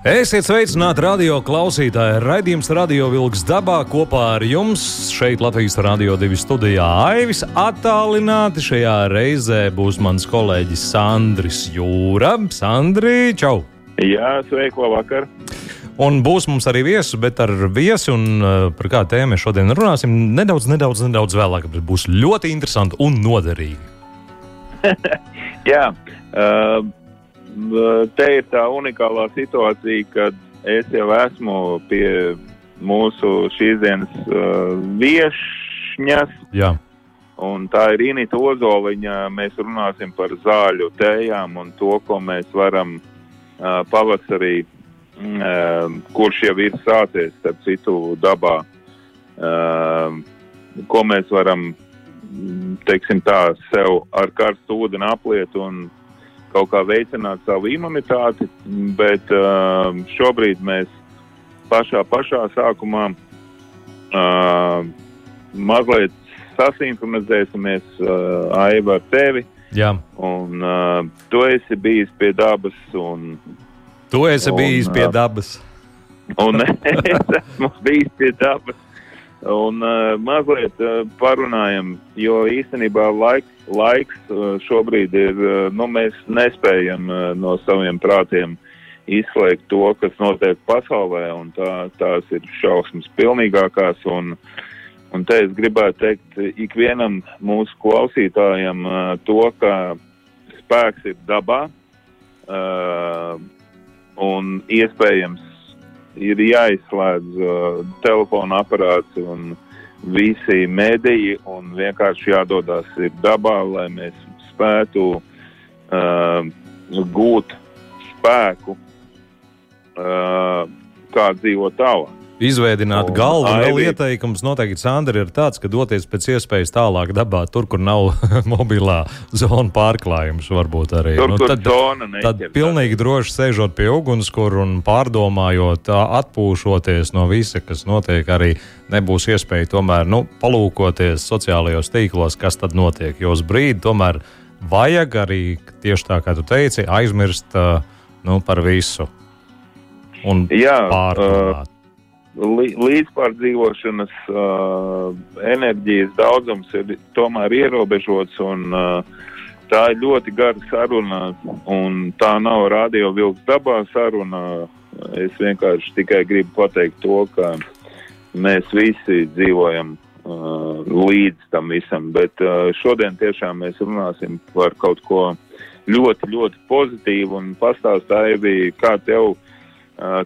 Esiet sveicināti radio klausītāji. Radījums Radio Vilks dabā kopā ar jums. Šeit Latvijas Rādio 2 studijā Aivis. Attālināti šajā reizē būs mans kolēģis Sandris Jūra. Sandri, čau! Jā, sveiki, labvakar! Un būs mums arī viesis, bet ar viesi un uh, par kādu tēmu mēs šodien runāsim nedaudz, nedaudz, nedaudz vēlāk. Būs ļoti interesanti un noderīgi. Jā, uh, te ir tā unikālā situācija, kad es jau esmu pie mūsu šīs dienas uh, viesņas. Jā. Un tā ir Inita Ozoliņa. Mēs runāsim par zāļu tējām un to, ko mēs varam uh, pavasarī, uh, kurš jau ir sācies, starp citu, dabā, uh, ko mēs varam, teiksim tā, sev ar karstu ūdeni apliet un kaut kā veicināt savu imunitāti, bet uh, šobrīd mēs pašā, pašā sākumā uh, mazliet sasinhronizēsimies uh, Aiva ar tevi. Jā. Un uh, tu esi bijis pie dabas. Un, tu esi un, bijis pie dabas. Un es esmu bijis pie dabas. Un uh, mazliet uh, parunājam, jo īstenībā laiks, laiks uh, šobrīd ir, uh, nu, mēs nespējam uh, no saviem prātiem izslēgt to, kas notiek pasaulē, un tā, tās ir šausmas pilnīgākās. Un, un te es gribētu teikt ikvienam mūsu klausītājam uh, to, ka spēks ir dabā, uh, un iespējams ir jāizslēdz uh, telefona aparāts un visi mediji un vienkārši jādodas dabā, lai mēs spētu uh, gūt spēku, uh, kā dzīvot tālāk. Izveidināt galvu. Vēl ieteikums noteikti Sandra ir tāds, ka doties pēc iespējas tālāk dabā, tur, kur nav mobilā zona pārklājums, varbūt arī. Tur, nu, tad, zona tad pilnīgi droši sēžot pie ugunskura un pārdomājot, atpūšoties no visa, kas notiek, arī nebūs iespēja tomēr nu, palūkoties sociālajos tīklos, kas tad notiek. Jo uz brīdi tomēr vajag arī, tieši tā kā tu teici, aizmirst nu, par visu. Un Jā, pārdomāt. Uh, līdzpārdzīvošanas uh, enerģijas daudzums ir tomēr ierobežots un uh, tā ir ļoti gara saruna un tā nav radio vilks dabā saruna. Es vienkārši tikai gribu pateikt to, ka mēs visi dzīvojam uh, līdz tam visam, bet uh, šodien tiešām mēs runāsim par kaut ko ļoti, ļoti pozitīvu un pastāstāju, kā tev uh,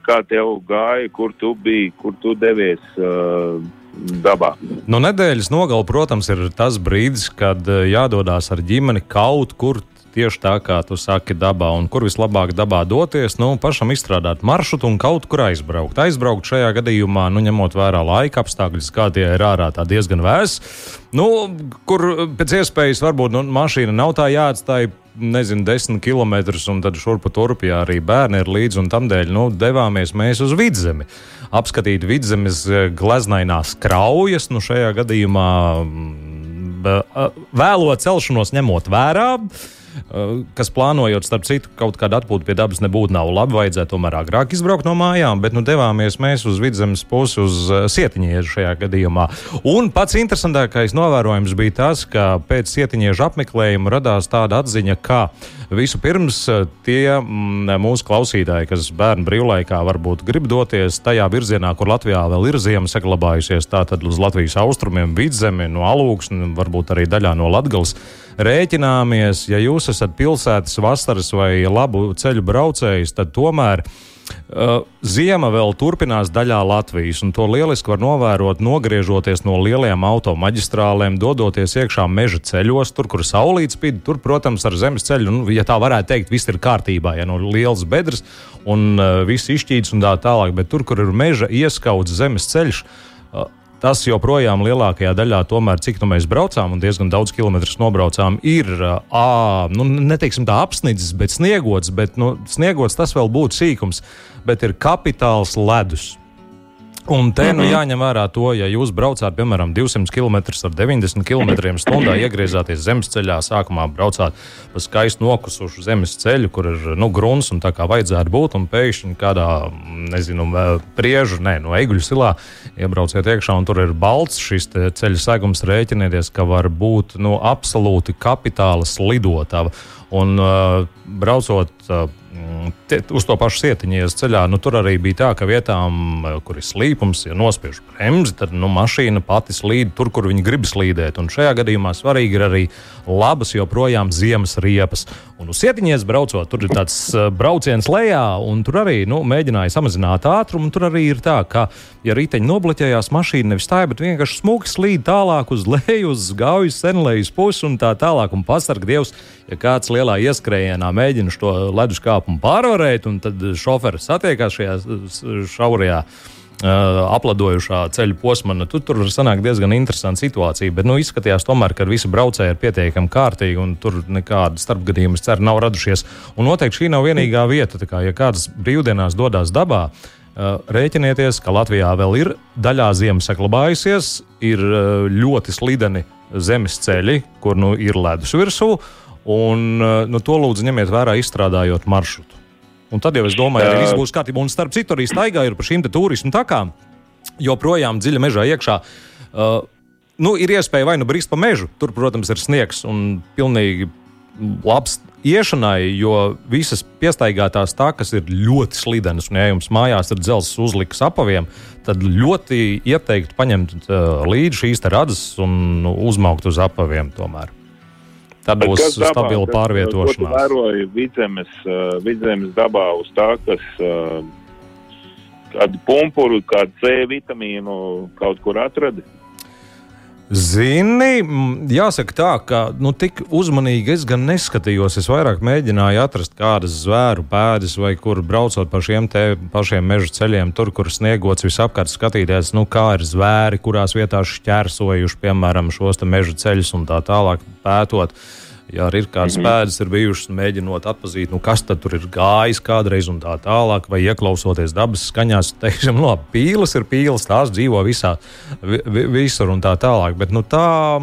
kā tev gāja, kur tu biji, kur tu devies uh, dabā. No nedēļas nogala, protams, ir tas brīdis, kad jādodas ar ģimeni kaut kur. Tieši tā kā tu saki, dabā, un kur vislabāk dabā doties, nu, pašam izstrādāt maršrutu un kaut kur aizbraukt. Aizbraukt šajā gadījumā, nu, ņemot vērā laika apstākļus, kā tie ir ārā, tā diezgan vēs. Nu, kur pēc iespējas varbūt nu, mašīna nav tā jāatstāj nezinu, desmit km, un tad šurpu turpī arī bērni ir līdzi, un tam dēļ nu, devāmies mēs uz vidzemi. Apskatīt vidzemes eh, gleznainās kraujas, nu šajā gadījumā mm, vēlo celšanos ņemot vērā. Kas plānojot, starp citu, kaut kādu atpūtu pie dabas nebūtu nav labi. Vajadzētu tomēr agrāk izbraukt no mājām, bet nu devāmies mēs uz vidzemes pusi, uz sietiņiežu šajā gadījumā. Un pats interesantākais novērojums bija tas, ka pēc sietiņiežu apmeklējuma radās tāda atziņa, ka vispirms eh, tie mm, mūsu klausītāji, kas bērnu brīvlaikā varbūt grib doties tajā virzienā, kur Latvijā vēl ir ziema saglabājusies, tātad uz Latvijas austrumiem, vidzemi, no alūksnes, varbūt arī daļā no Latgales rēķināmies, ja jūs esat pilsētas vasaras vai labu ceļu braucējs, tad tomēr ziema vēl turpinās daļā Latvijas, un to lieliski var novērot, nogriežoties no lielajām automaģistrālēm, dodoties iekšā meža ceļos, tur, kur saulīt spīd. Tur, protams, ar zemes ceļu, nu, ja tā varētu teikt, viss ir kārtībā, ja no liels bedres un uh, viss izšķīts un tā tālāk, bet tur, kur ir meža ieskauts zemes ceļš, uh, tas joprojām lielākajā daļā, tomēr, cik nu mēs braucām un diezgan daudz kilometrus nobraucām, ir ā, nu, neteiksim tā apsnidzis, bet sniegots. Bet, nu, sniegots tas vēl būtu sīkums, bet ir kapitāls ledus. Un te nu, mhm. jāņem vērā to, ja jūs braucāt, piemēram, 200 km ar 90 km/h, iegriezāties zemes ceļā, sākumā braucāt pa skaistu nokusušu zemes ceļu, kur ir nu, grunts un tā kā vajadzētu būt, un pēkšņi kādā, nezinu, priežu, nē, no eiguļu silā iebrauciet iekšā, un tur ir balts šis ceļa segums, rēķinieties, ka var būt nu, absolūti kapitāla slidotava. Un uh, braucot uh, te, uz to pašu sietiņas ceļā, nu, tur arī bija tā, ka vietām, kur ir slīpums, ja nospiež bremzi, tad nu, mašīna pati slīd tur, kur viņi grib slīdēt. Un šajā gadījumā svarīgi ir arī labas, joprojām ziemas riepas. Un uz sietiņas braucot, tur ir tāds uh, brauciens lejā, un tur arī nu, mēģināja samazināt ātrumu. Tur arī ir tā, ka, ja riteņi nobloķējās, mašīna nevis stāja, bet vienkārši smuki slīd tālāk uz leju, uz gaujas senlejas pusi un tā tālāk. Un pasarg Dievs, ja kāds lielā ieskrējienā mēģina šo ledus kāpumu pārvarēt, un tad šoferis satiekās šajā šaurajā. Uh, apladojušā ceļa posma, nu, tu, tur var sanākt diezgan interesanta situācija. Bet nu, izskatījās, tomēr, ka visi braucēji ir pietiekami kārtīgi un tur nekāda starpgadījuma, ceru, nav radušies. Un noteikti šī nav vienīgā vieta. Kā, ja kāds brīvdienās dodas dabā, uh, rēķinieties, ka Latvijā vēl ir daļā ziemas saglabājusies, ir uh, ļoti slideni zemes ceļi, kur nu, ir ledus virsū. Un, nu, to lūdzu ņemiet vērā, izstrādājot maršrutu. Un tad jau es domāju, ka viss būs kārtībā. Un starp citu, arī staigājot pa šīm turismu takām, joprojām dziļi mežā iekšā. Uh, nu, ir iespēja vai nu brīzt pa mežu, tur, protams, ir sniegs un pilnīgi labs iešanai, jo visas piestaigātās takas ir ļoti slidenas. Un, ja jums mājās ir dzelzs uzliks apaviem, tad ļoti ieteiktu paņemt uh, līdzi šīs radzes un uzmaukt uz apaviem tomēr. Tad būs stabila pārvietošanās. Es vēroju vidzemes, uh, vidzemes dabā uz tā, kas uh, kādu pumpuru, kādu C vitamīnu kaut kur atrada. Zini, jāsaka tā, ka nu, tik uzmanīgi es gan neskatījos. Es vairāk mēģināju atrast kādas zvēru pēdas, vai kur braucot pa šiem pašiem meža ceļiem, tur, kur sniegots visapkārt, skatīties, nu, kā ir zvēri, kurās vietās šķērsojuši, piemēram, šos meža ceļus un tā tālāk pētot. Uh, Ja arī ir kādas mm -hmm. pēdas, ir bijušas, mēģinot atpazīt, nu, kas tur ir gājis kādreiz un tā tālāk, vai ieklausoties dabas skaņās, teiksim, no nu, pīles ir pīles, tās dzīvo visā, vi, vi, visur un tā tālāk. Bet, nu, tā,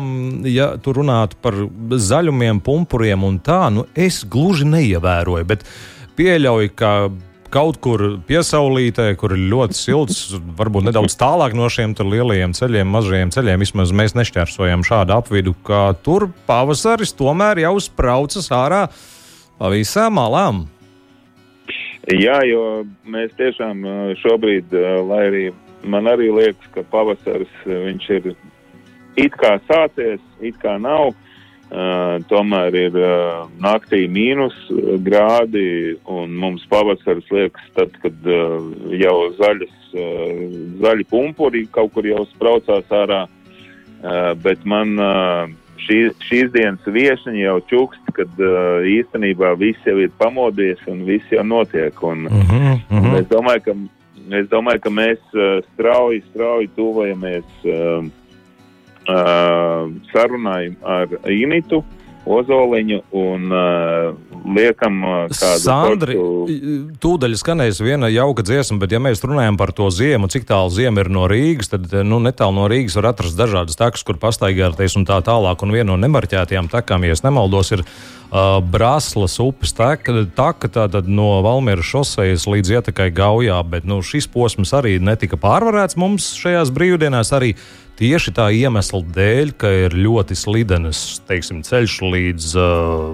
ja tur runātu par zaļumiem, pumpuriem un tā, nu, es gluži neievēroju, bet pieļauju, ka kaut kur piesaulītē, kur ir ļoti silts, varbūt nedaudz tālāk no šiem lielajiem ceļiem, mazajiem ceļiem. Vismaz mēs nešķērsojam šādu apvidu, ka tur pavasaris tomēr jau spraucas ārā pa visām malām. Jā, jo mēs tiešām šobrīd, lai arī man arī liekas, ka pavasaris ir it kā sācies, it kā nav. Uh, Uh, tomēr ir uh, naktī mīnus grādi, un mums pavasaris liekas, tad, kad uh, jau zaļas, uh, zaļi pumpuri kaut kur jau spraucās ārā, uh, bet man uh, šī, šīs dienas viesiņi jau čukst, kad uh, īstenībā viss jau ir pamodies un viss jau notiek. Un, uh -huh, uh -huh. Es, domāju, ka, es domāju, ka mēs uh, strauji, strauji tuvojamies. Uh, sarunāju ar Initu. Ozoliņu un uh, liekam, uh, kādu Sandri, portu... tūdaļ skanēs viena jauka dziesma, bet ja mēs runājam par to ziemu, cik tālu ziema ir no Rīgas, tad nu, netālu no Rīgas var atrast dažādas takas, kur pastaigāties un tā tālāk. Un viena no nemarķētajām takām, ja nemaldos, ir uh, Brāzlas upes taka, taka tātad no Valmieras šosejas līdz ietekai Gaujā, bet nu, šis posms arī netika pārvarēts mums šajās brīvdienās. Arī tieši tā iemesla dēļ, ka ir ļoti slidenes teiksim, ceļš līdz uh,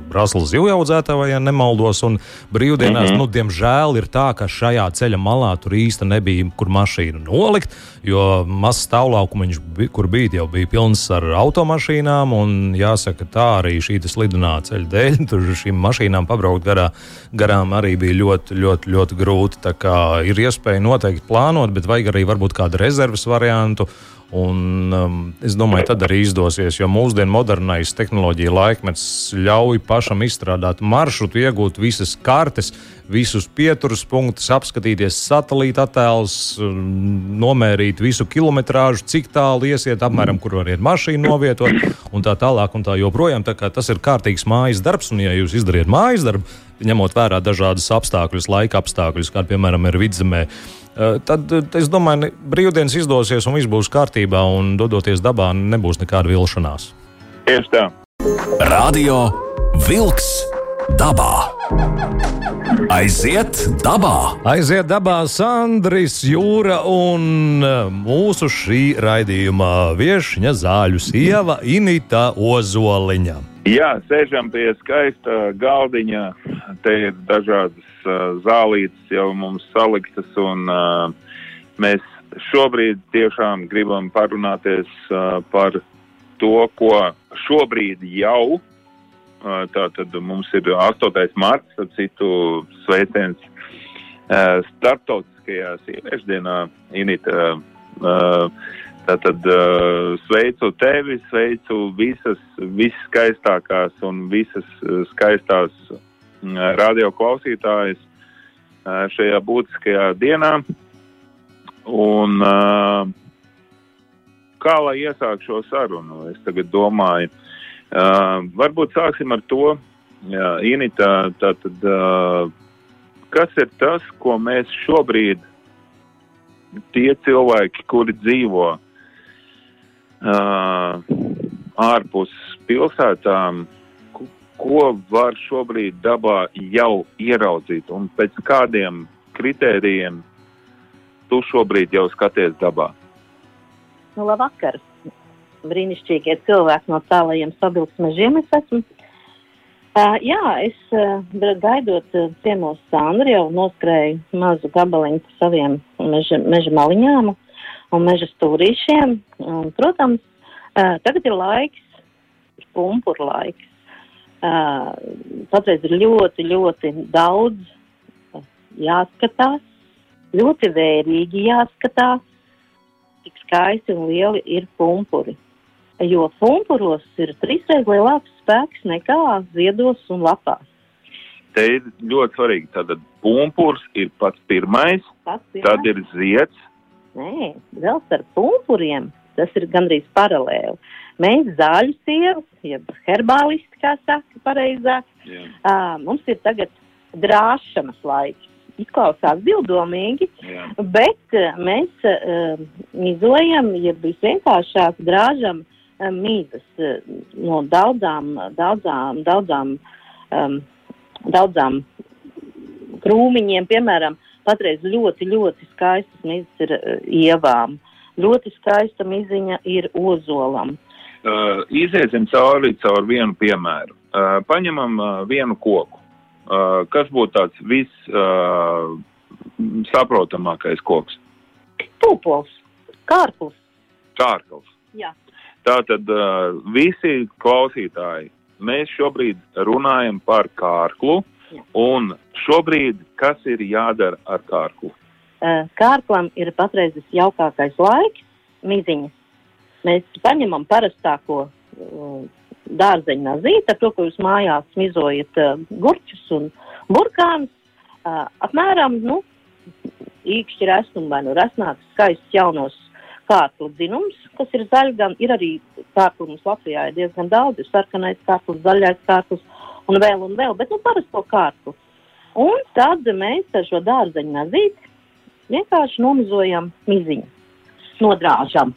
Brāzlas zivjaudzētājai, ja nemaldos, un brīvdienās, mm -hmm. nu, diemžēl, ir tā, ka šajā ceļa malā tur īsti nebija kur mašīnu nolikt, jo mazs stāvlaukums, kur bija, jau bija pilns ar automašīnām, un jāsaka, tā arī šī slidenā ceļa dēļ, tur šīm mašīnām pabraukt garā, garām arī bija ļoti, ļoti, ļoti grūti. Tā kā ir iespēja noteikti plānot, bet vajag arī varbūt kādu rezerves variantu Un, um, es domāju, tad arī izdosies, jo mūsdienu modernais tehnoloģija laikmets ļauj pašam izstrādāt maršrutu, iegūt visas kartes, visus pieturas punktus, apskatīties satelīta attēlus, um, nomērīt visu kilometrāžu, cik tālu iesiet, apmēram, kur var iet mašīnu novietot, un tā tālāk. Un tā joprojām, tā tas ir kārtīgs mājas darbs, un ja jūs izdariet mājas darbu, ņemot vērā dažādas apstākļus, laika apstākļus, kādi, piemēram, ir vidzemē, Eh, tad eh, es domāju, ka brīvdienas izdosies un viss būs kārtībā, un dodoties dabā, nebūs nekāda vilšanās. Tieši tā. Radio Wolks dabā. Aiziet dabā! Aiziet dabā, Sandris, Jūra un eh, mūsu šī raidījuma viesņa zāļu sieva Inita Ozoliņa. Jā, sēžam pie skaista galdiņa. Te ir dažādas uh, zālītes jau mums saliktas, un uh, mēs šobrīd tiešām gribam parunāties uh, par to, ko šobrīd jau. Uh, Tātad mums ir 8. marts, ap citu sveiciens uh, starptautiskajā sieviešu dienā, Inita. Uh, Tātad uh, sveicu tevi, sveicu visas, visas skaistākās un visas skaistās uh, radio klausītājas uh, šajā būtiskajā dienā. Un, kā lai iesāk šo sarunu? Es tagad domāju, varbūt sāksim ar to, Inita, tātad, kas ir tas, ko mēs šobrīd, tie cilvēki, kuri dzīvo uh, ārpus pilsētām, ko var šobrīd dabā jau ieraudzīt un pēc kādiem kritērijiem tu šobrīd jau skaties dabā? Nu, labvakar! Brīnišķīgie cilvēki no tālajiem sabildes mežiem es esmu. Uh, jā, es uh, gaidot uh, ciemos Sandru jau noskrēju mazu gabaliņu pa saviem meža, meža maliņām. Uh, un meža stūrīšiem. Un, protams, tagad ir laiks, ir pumpuru laiks. Patreiz ir ļoti, ļoti daudz jāskatās, ļoti vērīgi jāskatās, cik skaisti un lieli ir pumpuri. Jo pumpuros ir trīsreiz lielāks spēks nekā ziedos un lapās. Te ir ļoti svarīgi. Tātad pumpurs ir pats pirmais, pats pirmais. tad ir zieds, Nē, vēl ar pumpuriem tas ir gandrīz paralēli. Mēs zāļu sievas, jeb herbālisti, kā saka pareizāk, uh, mums ir tagad drāšanas laiks. Izklausās divdomīgi, Jā. bet uh, mēs uh, mizojam, ja visvienkāršāk drāžam uh, mīzes uh, no daudzām, daudzām, daudzām, um, daudzām krūmiņiem, piemēram, Patreiz ļoti, ļoti skaistas mizas ir uh, ievām. Ļoti skaista miziņa ir ozolam. Uh, iziesim cauri caur vienu piemēru. Uh, paņemam uh, vienu koku. Uh, kas būtu tāds viss uh, saprotamākais koks? Pūpols, kārkls. Kārkls. Jā. Tātad uh, visi klausītāji, mēs šobrīd runājam par kārklu. Uh, Un šobrīd, kas ir jādara ar kārklu? Kārklam ir patreiz visjaukākais laiks, miziņas. Mēs paņemam parastāko dārzeņu nazīti, ar to, ko jūs mājās mizojat gurķus un burkānus. Apmēram, nu, īkšķi resnum vai nu resnāks skaists jaunos kārklu dzinums, kas ir zaļi, gan ir arī kārklu mums Latvijā ir diezgan daudz, ir sarkanais kārklis, zaļais kārklis, un vēl un vēl, bet nu parasto kārtu. Un tad mēs ar šo dārzeņu nazīti vienkārši nomizojam miziņu, nodrāžam.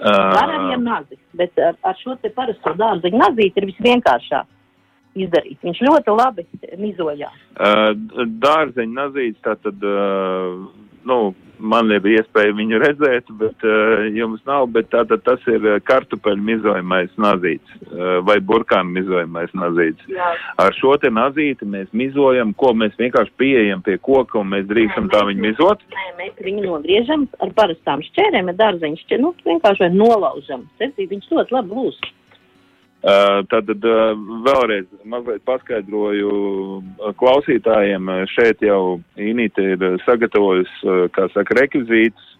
Uh. Arī ar nazi, bet ar, ar šo te parasto dārzeņu nazīti ir visvienkāršāk izdarīt. Viņš ļoti labi mizojās. Uh, dārzeņu nazīts tātad, uh, nu, man nebija iespēja viņu redzēt, bet uh, jums nav, bet tātad tas ir eh, kartupeļu mizojamais nazīts uh, vai burkānu mizojamais nazīts. Jā. Ar šo te nazīti mēs mizojam, ko mēs vienkārši pieejam pie koka un mēs drīkstam nē, tā viņu mizot. Nē, mēs viņu nogriežam ar parastām šķērēm, ar dārzeņu šķērēm, nu, vienkārši vai nolaužam. Secīgi viņš ļoti labi būs. Uh, tad uh, vēlreiz mazliet paskaidroju uh, klausītājiem. Šeit jau Inīte ir sagatavojusi, kā saka, rekvizītus,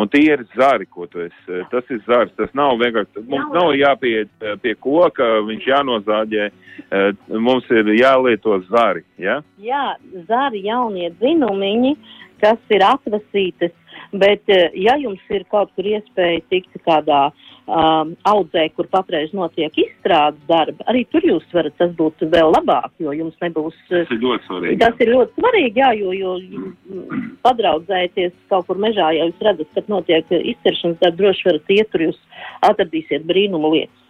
Un tie ir zari, ko tu esi. Tas ir zars. Tas nav vienkārši. Mums nav jāpieiet eh, pie koka, viņš jānozāģē. Eh, mums ir jālieto zari. Ja? Jā, zari jaunie dzinumiņi, kas ir atvasītas. Bet, eh, ja jums ir kaut kur iespēja tikt kādā um, audzē, kur patreiz notiek izstrādes darba, arī tur jūs varat, tas būtu vēl labāk, jo jums nebūs. Tas ir ļoti svarīgi. Tas ir ļoti svarīgi, jā, jo, jo padraudzēties kaut kur mežā, ja jūs redzat, ka notiek izceršanas darba, droši varat iet tur, jūs atradīsiet brīnumu lietas.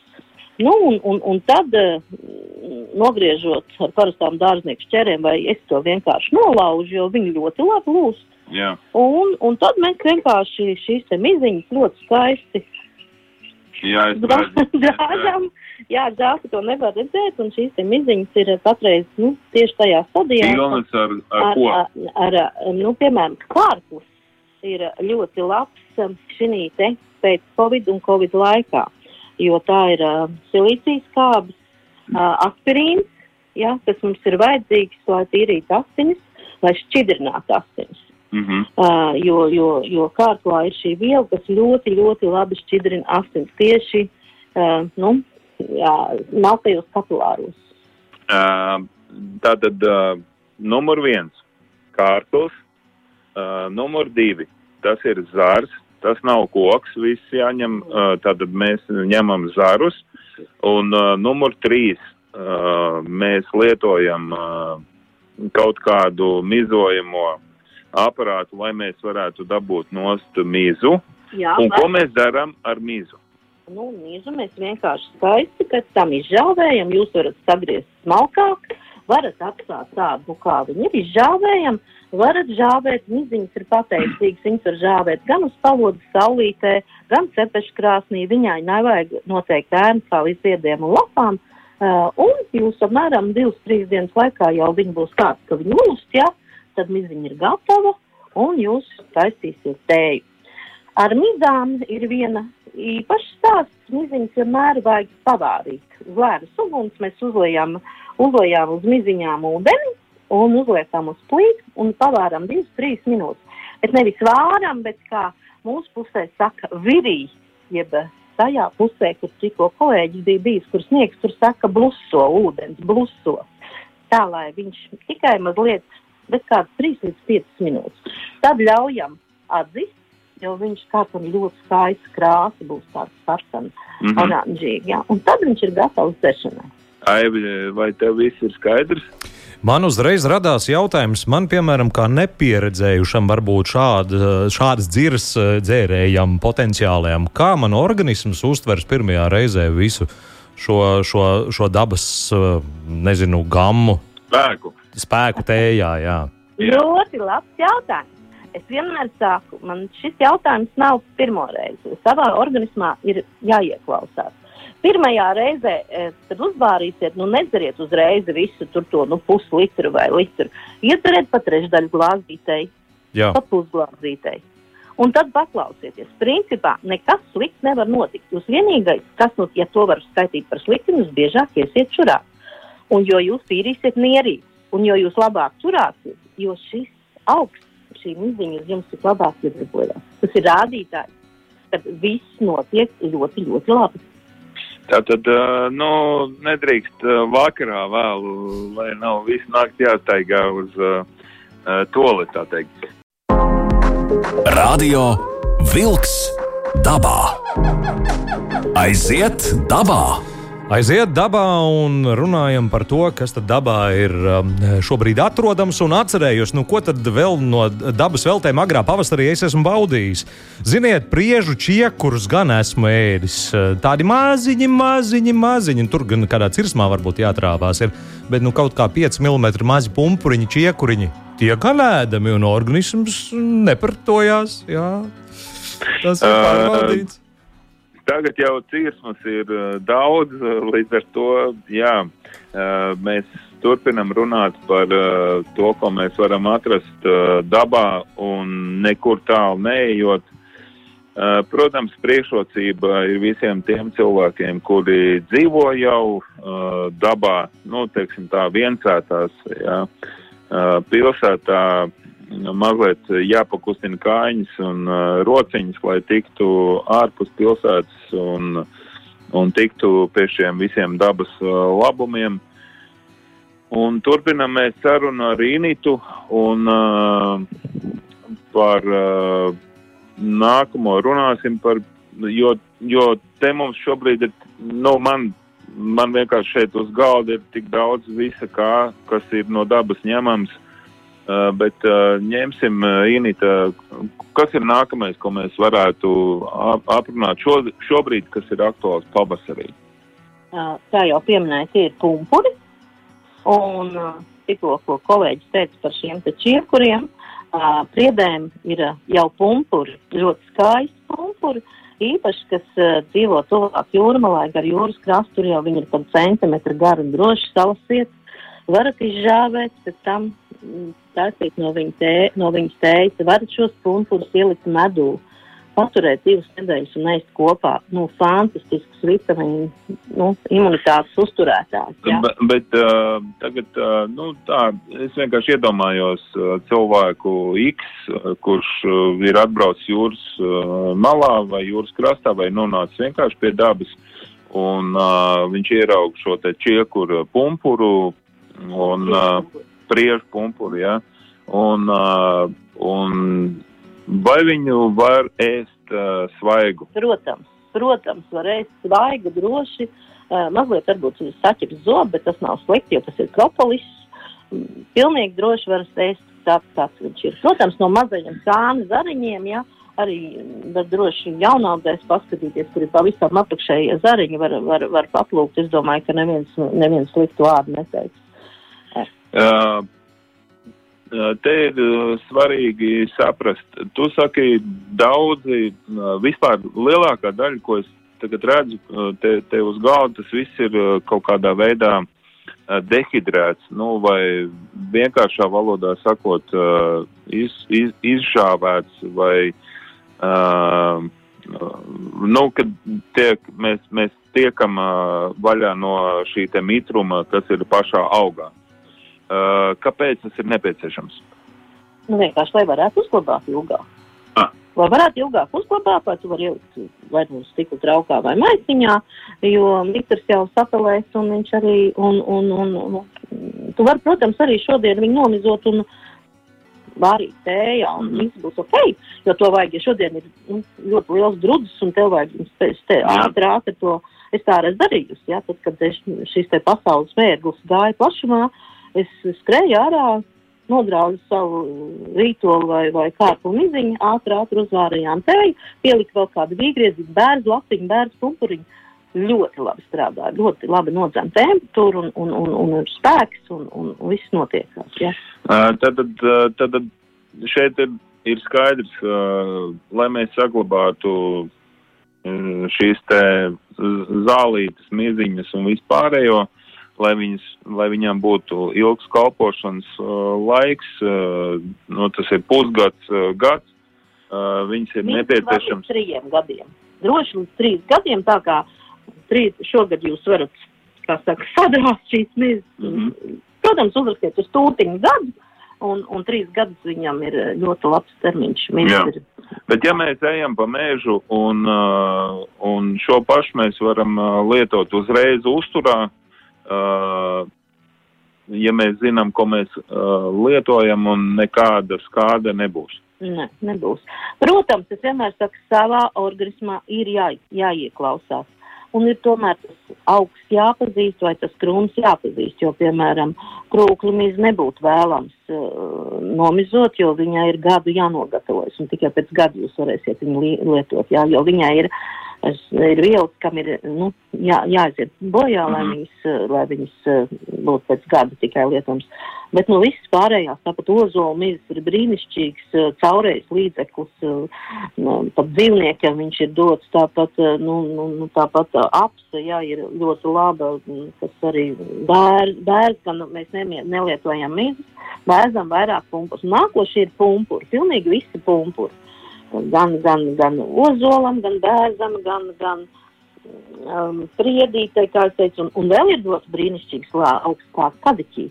Nu, un, un, un tad, nogriežot ar parastām dārznieku šķērēm, vai es to vienkārši nolaužu, jo viņi ļoti labi lūst. Jā. Un, un tad mēs vienkārši šīs miziņas ļoti skaisti Jā, es Gāžam, jā, gāzi to nevar redzēt, un šīs miziņas ir patreiz, nu, tieši tajā stadijā. Pilnas ar, ar, ar ko? Ar, ar, nu, piemēram, kārpus ir ļoti labs šī te pēc Covid un Covid laikā, jo tā ir uh, silīcijas kābas, uh, aspirīns, jā, kas mums ir vajadzīgs, lai tīrītu asinis, lai šķidrinātu asinis. Mm -hmm. uh, jo, jo, jo kārklā ir šī viela, kas ļoti, ļoti labi šķidrina asins tieši uh, nu, jā, meltajos kapilāros. Uh, tātad uh, numur viens - kārkls, uh, numur divi - tas ir zars, tas nav koks, viss jāņem, uh, tātad mēs ņemam zarus, un uh, numur trīs uh, mēs lietojam uh, kaut kādu mizojamo aparātu, lai mēs varētu dabūt nost mizu. Jā, Un vai- ko mēs darām ar mizu? Nu, mīzu mēs vienkārši skaisti pēc tam izžāvējam. Jūs varat sagriezt smalkāk, varat atstāt tādu, kā viņi ir izžāvējam. Varat žāvēt, miziņas ir pateicīgas, viņas var žāvēt gan uz pavodas saulītē, gan cepešu krāsnī. Viņai nevajag noteikti ēnu kā līdz ziediem un lapām. Uh, un jūs apmēram divas, trīs dienas laikā jau viņi būs tāds, ka viņi lūst, ja, tad miziņa ir gatava un jūs taisīsiet tēju. Ar mizām ir viena īpaša stāsts. Miziņas vienmēr vajag pavārīt. Uz lēnas uguns mēs uzliekam, uzliekam uz miziņām ūdeni un uzliekam uz plīts un pavāram 2-3 minūtes. Bet nevis vāram, bet kā mūsu pusē saka, virī, jeb tajā pusē, kur tikko kolēģis bija bijis, kur sniegs, tur saka bluso, ūdens bluso. Tā, lai viņš tikai mazliet, bet kāds 3 līdz 5 minūtes. Tad ļaujam atzīt, jo viņš kādam ļoti skaists krāsa būs tāds sarkans, mm. -hmm. oranžīgi, jā. Un tad viņš ir gatavs dzešanai. Aivi, vai tev viss ir skaidrs? Man uzreiz radās jautājums, man, piemēram, kā nepieredzējušam, varbūt šāda, šādas dzirs eh, dzērējam, potenciālajam, kā man organisms uztvers pirmajā reizē visu šo, šo, šo dabas, eh, nezinu, gammu, Spēku. Spēku tējā. Jā. Ļoti labs jautājums. Es vienmēr saku, man šis jautājums nav pirmo reizi. Savā organismā ir jāieklausās. Pirmajā reizē eh, kad uzvārīsiet, nu nedzeriet uzreiz visu tur to nu, puslitru vai litru. Iedzeriet pa trešdaļu glāzītei, pa pusglāzītei. Un tad paklausieties. Principā nekas slikts nevar notikt. Jūs vienīgais, kas, nu, ja to var skaitīt par sliktu, jūs biežāk iesiet šurā. Un jo jūs tīrīsiet mierīgi, un jo jūs labāk turāsiet, jo šis augsts, šī miziņa uz jums ir labāk iedarbojās. Tas ir rādītājs, ka viss notiek ļoti, ļoti labi. Tātad, nu, nedrīkst vakarā vēlu, lai nav visu nakti jāstaigā uz uh, toleti, tā teikt. Radio Wolks dabā. Aiziet dabā! Aiziet dabā un runājam par to, kas tad dabā ir um, šobrīd atrodams. Un atcerējos, nu, ko tad vēl no dabas veltēm agrā pavasarī es esmu baudījis. Ziniet, priežu čiekurus gan esmu ēdis. Tādi maziņi, maziņi, maziņi. Tur gan kādā cirsmā varbūt jātrāpās. Ir, bet nu, kaut kā 5 mm mazi pumpuriņi, čiekuriņi. Tie gan ēdami un organisms nepartojās. Jā. Tas ir pārbaudīts. Tagad jau cirsmas ir uh, daudz, uh, līdz ar to, jā, uh, mēs turpinam runāt par to, ko mēs varam atrast dabā un nekur tālu neejot. Protams, priekšrocība ir visiem tiem cilvēkiem, kuri dzīvo jau dabā, nu, teiksim tā, viensētās, jā, pilsētā. Mazliet jāpakustina kājiņas un uh, rociņas, lai tiktu ārpus pilsētas un, un tiktu pie šiem visiem dabas uh, labumiem. Un turpinam mēs sarunu ar Rīnitu un uh, par uh, nākamo runāsim par, jo, jo te mums šobrīd ir, nu, man, man vienkārši šeit uz galda ir tik daudz visa kā, kas ir no dabas ņemams, uh, bet uh, ņemsim uh, Inita, kas ir nākamais, ko mēs varētu ap aprunāt šo, šobrīd, kas ir aktuāls pavasarī. Kā jau pieminēja, tie ir pumpuri, un tikko, ko kolēģis teica par šiem uh, priedēm ir jau pumpuri, ļoti skaisti pumpuri, īpaši, kas uh, dzīvo tuvāk jūrmalai, gar jūras krastu, tur jau viņi ir pat centimetri gari un droši salasiet, varat izžāvēt, pēc tam taisīt no, viņa tē, no viņas tējas, varat šos pumpurus ielikt medū. Paturēt divas nedēļas un ēst kopā. Nu, fantastisks vitamīnu, nu, imunitātes uzturētājs. Bet, bet uh, tagad, uh, nu, tā, es vienkārši iedomājos uh, cilvēku X, kurš uh, ir atbraucis jūras uh, malā vai jūras krastā vai nonācis vienkārši pie dabas, un uh, viņš ieraug šo te čiekuru pumpuru un uh, priežu pumpuru, ja, un, uh, un Vai viņu var ēst uh, svaigu? Protams, protams, var ēst svaigu, droši. Uh, mazliet varbūt saķeps zobu, bet tas nav slikti, jo tas ir kropolis. Mm, pilnīgi droši var ēst tāds, kāds viņš ir. Protams, no mazajiem sānu zariņiem, ja, arī var droši jaunādēs paskatīties, kur ir pavisam apakšējie zariņi, var, var, var paplūkt. Es domāju, ka neviens, neviens sliktu vārdu neteiks. Uh, Te ir svarīgi saprast, tu saki, daudzi, vispār lielākā daļa, ko es tagad redzu te, te uz galda, tas viss ir kaut kādā veidā dehidrēts, nu, vai vienkāršā valodā sakot, iz, iz, izšāvēts, vai, uh, nu, kad tiek, mēs, mēs tiekam vaļā no šī mitruma, kas ir pašā augā. Uh, kāpēc tas ir nepieciešams? Nu, vienkārši, lai varētu uzglabāt ilgāk. Ah. Lai varētu ilgāk uzglabāt, vai tu vari ielikt vai nu stikla traukā vai maisiņā, jo litrs jau sapelēs un viņš arī, un, un, un, un tu vari, protams, arī šodien viņu nomizot un vārīt tējā un mm. viss būs ok, jo to vajag, ja šodien ir nu, ļoti liels drudzis un tev vajag te ātri, ātri to, es tā reiz darījusi, ja, tad, kad šis te pasaules mērglis gāja plašumā, uh, Es skrēju ārā, nograuzu savu rītolu vai, vai kārtu miziņu, ātri, ātri uzvārījām teju, pieliku vēl kādu vīgriezi, bērnu lapiņu, bērnu pumpuriņu. Ļoti labi strādā, ļoti labi nodzēma temperatūru un, un, un, un, un spēks un, un, un viss notiekās. Ja. Uh, tad, tad, tad šeit ir, ir skaidrs, uh, lai mēs saglabātu šīs te zālītes, miziņas un vispārējo, uh, lai, viņas, lai viņām būtu ilgs kalpošanas uh, laiks, uh, nu, tas ir pusgads, uh, gads, viņas ir nepieciešams. Trījiem gadiem. Droši līdz trīs gadiem, tā kā trīs, šogad jūs varat, kā saka, sadrāt šīs mizas. Mm -hmm. Protams, uzrakstiet uz tūtiņu gadu, un, un trīs gadus viņam ir ļoti labs termiņš. Ir... Bet ja mēs ejam pa mēžu un, un šo pašu mēs varam lietot uzreiz uzturā, ja mēs zinām, ko mēs uh, lietojam, un nekāda skāde nebūs. Ne, nebūs. Protams, es vienmēr saku, savā organismā ir jā, jāieklausās. Un ir tomēr tas augsts jāpazīst vai tas krūms jāpazīst, jo, piemēram, krūkli mīz nebūtu vēlams uh, nomizot, jo viņai ir gadu jānogatavojas, un tikai pēc gada jūs varēsiet viņu li lietot, jā, jo viņai ir uh, Es, ir vielas, kam ir nu, jā, jāaiziet bojā, mm lai mhm. viņas, lai viņas eh, būtu pēc gada tikai lietams. Bet no visas pārējās, tāpat ozola mizas ir brīnišķīgs eh, caurējs līdzeklis, eh, nu, pat dzīvniekiem viņš ir dots, tāpat, nu, nu, nu, tāpat apse, jā, ir ļoti laba, kas arī bēr, bērns, gan mēs nemie, nelietojam mizas, bērzam vairāk pumpus. Nākošie ir pumpuri, pilnīgi visi pumpuri gan, gan, gan ozolam, gan bērzam, gan, gan um, priedītei, kā es teicu, un, un vēl ir dots brīnišķīgs augstās kadiķī.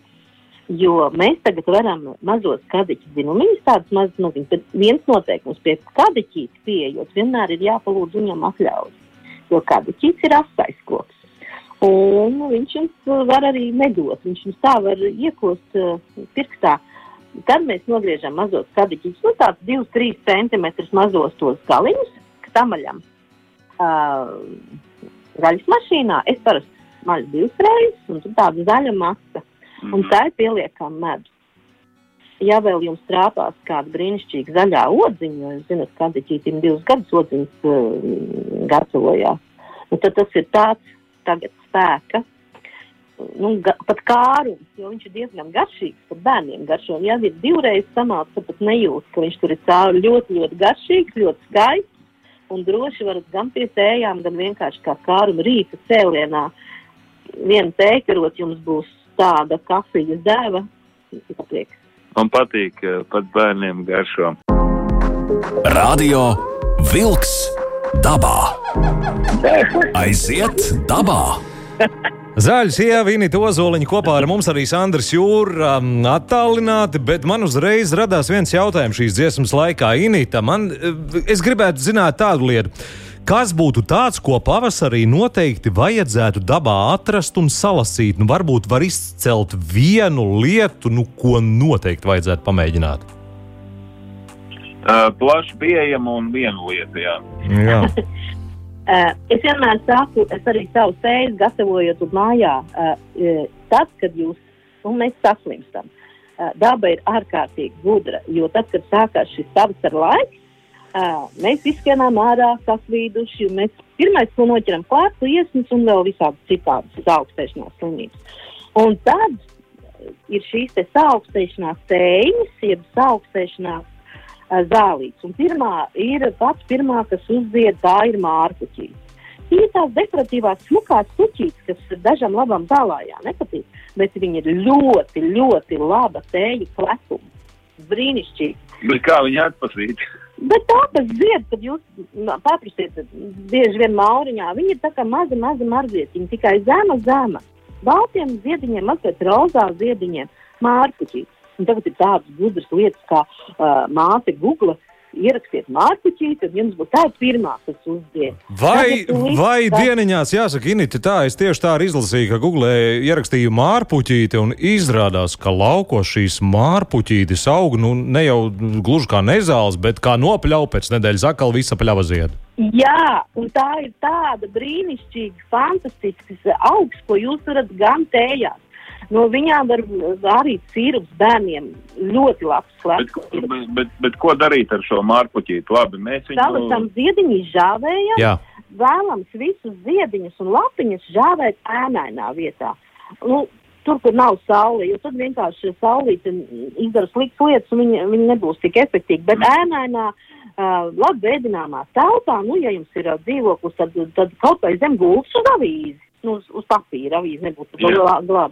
Jo mēs tagad varam mazos kadiķus dzinumiņus, tādus mazus maziņus, bet viens noteikums pie kadiķītes pieejot, vienmēr ir jāpalūdz viņam atļaujas. Jo kadiķīts ir asais koks. Un viņš jums var arī nedot, viņš jums tā var iekost uh, pirkstā. Tad mēs nogriežam mazos kadiķus, nu tāds 2-3 cm mazos tos galiņus, tamaļam. Uh, gaļas mašīnā es parasti maļu divas reizes, un tad tāda zaļa masa un tā ir pieliekama medus. Ja vēl jums trāpās kāda brīnišķīga zaļā odziņa, jo jūs zināt, ka kādam divus gadus odziņas uh, gatavojās, nu, tad tas ir tāds tagad spēka. Nu, ga, pat kārums, jo viņš ir diezgan garšīgs, pat bērniem garšo. Un, ja ir divreiz samāts, tad pat nejūt, ka viņš tur ir cauri ļoti, ļoti garšīgs, ļoti skaists. Un droši varat gan pie tējām, gan vienkārši kā kāruma rīta cēlienā. Viena tēkarot jums būs tāda kafijas dēva. Patīk. Man patīk, pat bērniem garšo. Radio Vilks dabā. Aiziet dabā! Zaļa sieva, Inita Ozoliņa kopā ar mums arī Sandrs Jūra um, attālināti, bet man uzreiz radās viens jautājums šīs dziesmas laikā. Inita, man, es gribētu zināt tādu lietu. Kas būtu tāds, ko pavasarī noteikti vajadzētu dabā atrast un salasīt? Nu, varbūt var izcelt vienu lietu, nu, ko noteikti vajadzētu pamēģināt. Uh, plaši pieejama un viena lieta. Jā. Jā. Uh, es vienmēr saku, es arī savu sēdi gatavojot mājā. Uh, tad, kad jūs, un mēs saslimstam, uh, daba ir ārkārtīgi gudra, jo tad, kad sākās šis pavasara laiks, Uh, mēs izskanām ārā, sasvīduši. Mēs pirmais, ko noķeram klāt, iesnas un vēl visādi citādas augstēšanās slimības. Un tad ir šīs te augstēšanās tējas, jeb augstēšanās zālītes. Un pirmā ir pats pirmā, kas uzzied, tā ir mārkuķīte. Tie ir tās dekoratīvās smukās puķītes, kas dažam labam zālājā nepatīk, bet viņi ir ļoti, ļoti laba tēja klepuma. Brīnišķīgi. Bet kā viņi atpazīt? Bet tā tas zied, kad jūs paprasiet, bieži vien mauriņā, viņi ir tā kā mazi, mazi marzietiņi, tikai zema, zema. Baltiem ziediņiem, mazliet rozā ziediņiem, mārkuķī. Un tagad ir tādas gudras lietas, kā uh, māte Google ierakstiet mārciņu, tad jums būs tā pirmā, kas uzdies. Vai, vai tā... dieniņās, jāsaka, Inita, tā es tieši tā arī izlasīju, ka Google ierakstīju mārpuķīti un izrādās, ka laukos šīs mārpuķītes aug nu ne jau gluži kā nezāles, bet kā nopļauj pēc nedēļas atkal visa pļava zied. Jā, un tā ir tāda brīnišķīga, fantastiska augsts, ko jūs varat gan tējāt No viņām var arī sīrups bērniem ļoti labs. Bet, bet, bet, bet ko darīt ar šo mārpuķīti? Labi, mēs viņu... Salasam ziediņu žāvējam, Jā. vēlams visus ziediņus un lapiņus žāvēt ēnainā vietā. Nu, tur, kur nav saule, jo tad vienkārši saulīte izdara sliktas lietas, un viņi, viņi nebūs tik efektīvi. Bet mm. ēnainā, uh, labi veidināmā telpā, nu, ja jums ir uh, dzīvoklis, tad, tad kaut vai zem gultas uz avīzi nu, uz, uz papīra avīze nebūtu glābta.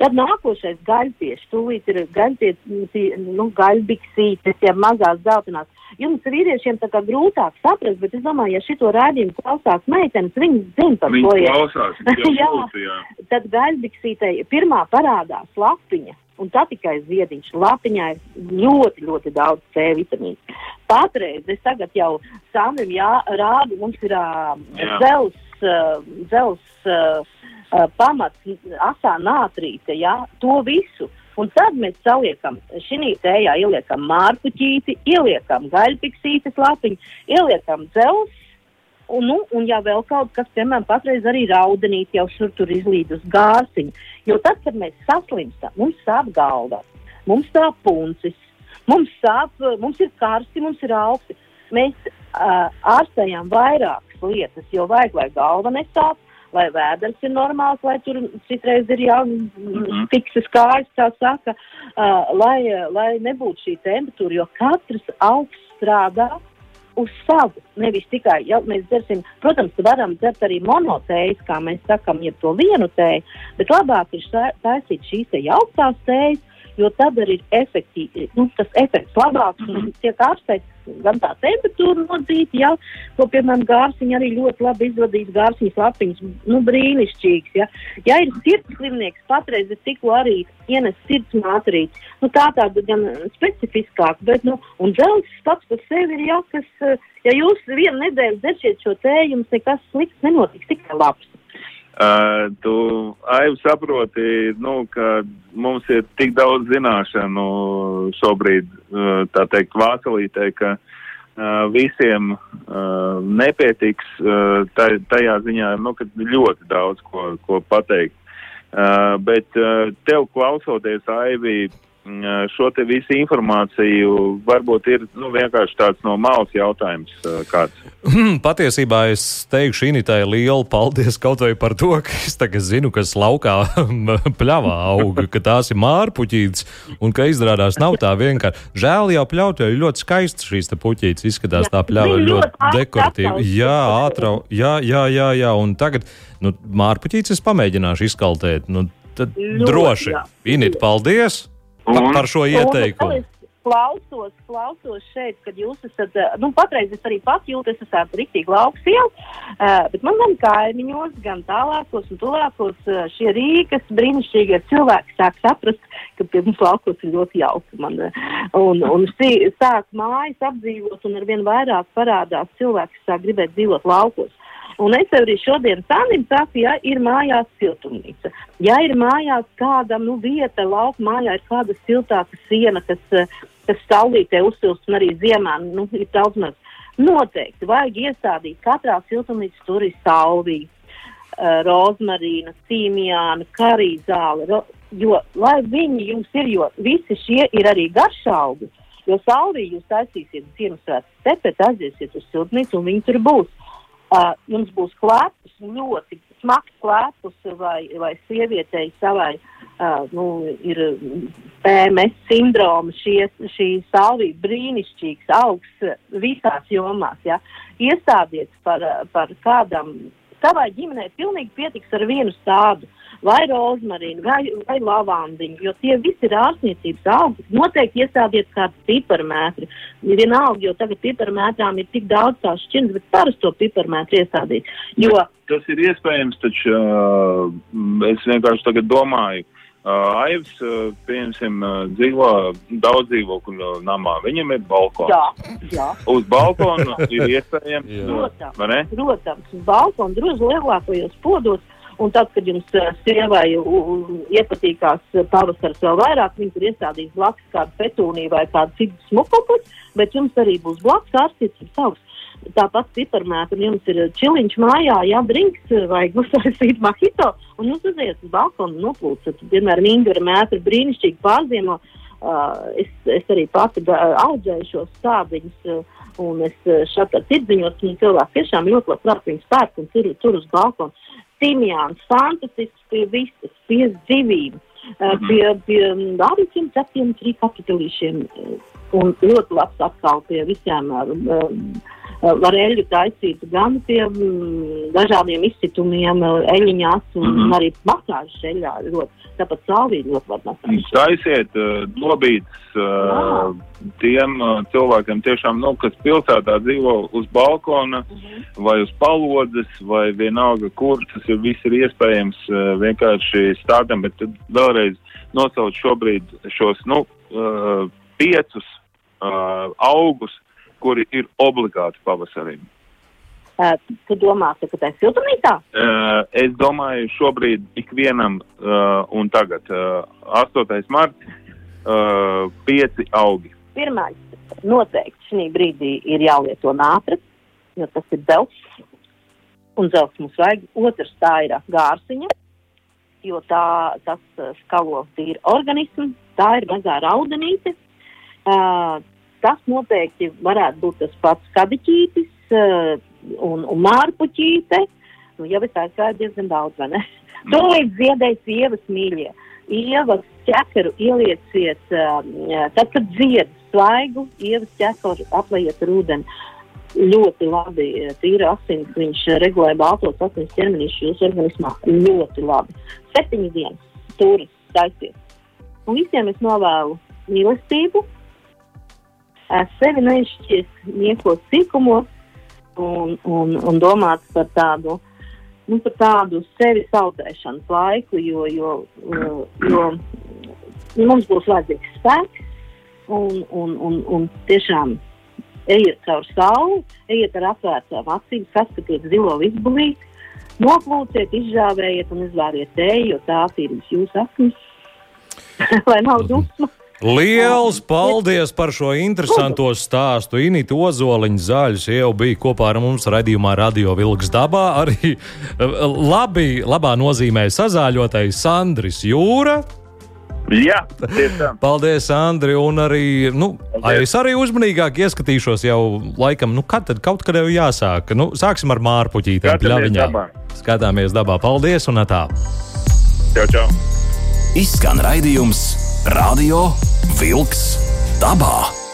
Tad nākošais gaļpieši, tūlīt ir gaļpieši, nu, gaļbiksītes, ja mazās zeltainās. Jums vīriešiem tā kā grūtāk saprast, bet es domāju, ja šito rādījumu klausās meitenes, viņas zina par ko ir. Klausās, jā, būtu, jā. Tad gaļbiksītei pirmā parādās lapiņa. Un tā tikai ziediņš. Lapiņā ir ļoti, ļoti daudz C vitamīnu. Patreiz es tagad jau Samim rādu, mums ir uh, zels uh, dzels uh, uh, pamats, asā nātrīte, ja, to visu. Un tad mēs saliekam šī tējā, ieliekam mārpuķīti, ieliekam gaļpiksītes lapiņu, ieliekam dzels. Un, nu, un ja vēl kaut kas, piemēram, patreiz arī raudenīt jau šur tur izlīd uz gāziņu. Jo tad, kad mēs saslimstam, mums sāp galva, mums sāp puncis, mums sāp, mums ir karsti, mums ir augsti. Mēs uh, ārstējam vairāk liekas lietas, jo vajag, lai galva nesāp, lai vēders ir normāls, lai tur citreiz ir jau mm -hmm. fiksas kājas, tā saka, uh, lai, lai nebūtu šī temperatūra, jo katrs augsts strādā uz savu. Nevis tikai, ja mēs dzersim, protams, varam dzert arī monotējas, kā mēs sakam, jeb to vienu tēju, bet labāk ir taisīt šīs te jauktās tējas, jo tad arī ir efektīvi, nu, tas efekts labāks un tiek ārstēts gan tā temperatūra nodzīta, ja, ko, piemēram, gārsiņa arī ļoti labi izvadīs gārsiņas lapiņas, nu, brīnišķīgs, ja. Ja ir sirds slimnieks, patreiz es tikko arī ienes sirds mātrīt, nu, tā tāda gan specifiskāk, bet, nu, un dzelzs pats par sevi ir, ja, kas, ja jūs vienu nedēļu dzeršiet šo tēju, jums nekas slikts nenotiks, tikai labs. Uh, tu aivi saproti, nu, ka mums ir tik daudz zināšanu šobrīd, uh, tā teikt, vācelītē, ka uh, visiem uh, nepietiks uh, tajā ziņā, nu, ka ļoti daudz ko, ko pateikt. Uh, bet uh, tev klausoties, Aivi, šo te visu informāciju varbūt ir nu, vienkārši tāds no malas jautājums kāds. Hmm, patiesībā es teikšu Initai lielu paldies kaut vai par to, ka es tagad zinu, kas laukā pļavā aug, ka tās ir mārpuķītes un ka izrādās nav tā vienkārši. Žēl jau pļaut, jo ļoti skaists šīs te puķītes izskatās tā pļava ļoti dekoratīva. Jā, ātrau, jā, jā, jā, jā, un tagad, nu, mārpuķītes es pamēģināšu izkaltēt, nu, tad ļoti, droši. Init, paldies! Un, par šo ieteikumu. Klausos, klausos šeit, kad jūs esat, eh, nu, patreiz es arī pats jūtu, es esmu rīktīgi lauksiela, uh, bet man gan kaimiņos, gan tālākos un tuvākos uh, šie rīkas brīnišķīgie cilvēki sāk saprast, ka pie mums laukos ir ļoti jauki. Man, un, un sāk mājas apdzīvot un arvien vairāk parādās cilvēki, kas sāk gribēt dzīvot laukos. Un es arī šodien Sandim saku, ja ir mājās siltumnīca, ja ir mājās kāda nu, vieta, lauka mājā ir kāda siltāka siena, kas, kas saulītē uzsilst un arī ziemā nu, ir daudz maz. Noteikti vajag iestādīt katrā siltumnīcas tur ir saulīte, uh, rozmarīna, cīmijāna, karīzāle, ro, jo, lai viņi jums ir, jo visi šie ir arī garšaugi, jo saulī jūs taisīsiet Ziemassvētku stepet, aiziesiet uz siltumnīcu un viņi tur būs. Uh, jums būs klēpus, ļoti smags klēpus, vai, vai sievietei savai uh, nu, ir PMS sindroma, šie, šī salvija brīnišķīgs, augsts visās jomās. Ja? Iestādiet par, par kādam, savai ģimenei pilnīgi pietiks ar vienu stādu vai rozmarīnu, vai, vai lavandiņu, jo tie visi ir ārstniecības augi. Noteikti iestādiet kādu piparmētri. Vienalga, jo tagad piparmētrām ir tik daudz tās šķirnes, bet parasto piparmētri iestādīt. Jo... Tas ir iespējams, taču uh, es vienkārši tagad domāju. Uh, Aivs, uh, pieņemsim, uh, dzīvo daudz dzīvokļu namā. Viņam ir balkons. Jā, jā. Uz balkona ir iespējams. protams, protams, uz balkona drusku lielākajos podos Un tad, kad jums sievai iepatīkās pavasaris vēl vairāk, viņi tur iestādīs blakus kādu petūniju vai kādu citu smukupuļu, bet jums arī būs blakus ārstības augs. Tāpat piparmēta, un jums ir čiliņš mājā, jā, drinks vai uztaisīt mahito, un jūs uziet uz balkonu un noplūcat. Piemēram, ingara mētra brīnišķīgi pārziemo. Uh, es, es arī pati audzēju šos stādiņus. Uh, un es šeit ar tirdziņos, un cilvēki tiešām ļoti labprāt viņus pērk un tur, tur uz balkonu timjāns, fantastisks pie visas, pie zivīm, uh, pie, pie dārīkiem cepiem, trīs kapitelīšiem un ļoti labs atkal pie visiem. Uh, var eļļu taisīt gan pie mm, dažādiem izcitumiem, eļļiņās un mm. arī masāžas eļļā. Ļoti, tāpat sāvīgi ļoti var masāžas. Taisiet uh, dobītas uh, tiem uh, cilvēkiem tiešām, nu, kas pilsētā dzīvo uz balkona mm -hmm. vai uz palodzes vai vienalga, kur tas ir viss ir iespējams uh, vienkārši stādam, bet tad vēlreiz nosauc šobrīd šos, nu, uh, piecus uh, augus, kuri ir obligāti pavasarim. Uh, tu domā, ka tā ir siltumnīcā? Uh, es domāju, šobrīd ikvienam uh, un tagad, uh, 8. marts, uh, pieci augi. Pirmais, noteikti šī brīdī ir jālieto nātris, jo tas ir dzelzs, un dzelzs mums vajag. Otrs tā ir gārsiņa, jo tā, tas skalo tīri organismu, tā ir mazā raudenīte. Uh, tas noteikti varētu būt tas pats kadiķītis uh, un, un mārpuķīte. Nu, jau es aizgāju diezgan daudz, vai ne? Mm. Tūlīt ziedēs ievas mīļie. Ievas ķekaru ielieciet, uh, tad, kad dzied svaigu, ievas ķekaru aplējiet ar ūdeni. Ļoti labi, tīra asins, viņš regulē baltos asins ķermenīšu jūsu organismā. Ļoti labi. Septiņas dienas turis taisiet Un visiem es novēlu mīlestību, sevi neizšķiest niekos sīkumos un, un, un domāt par tādu, nu, par tādu sevi sautēšanas laiku, jo, jo, jo, jo mums būs vajadzīgs spēks un, un, un, un tiešām ejiet caur sauli, ejiet ar atvērtām acīm, saskatiet zilo visbulīti, noplūciet, izžāvējiet un izvēriet tēju, jo tā ir jūsu aknis. lai nav dusmu. Liels paldies par šo interesanto stāstu. Inīte Ozoliņa zaļš jau bija kopā ar mums raidījumā Radio Vilks dabā. Arī eh, labi, labā nozīmē sazāļotais Sandris Jūra. Jā. Paldies, Andri. Un arī, nu, es arī uzmanīgāk ieskatīšos jau laikam, nu, kad tad kaut kad jau jāsāk. Nu, sāksim ar mārpuķītēm, pļaviņām. Skatāmies dabā. Paldies un tā. Čau, čau. Izskan raidījums Radio Vilks dabā.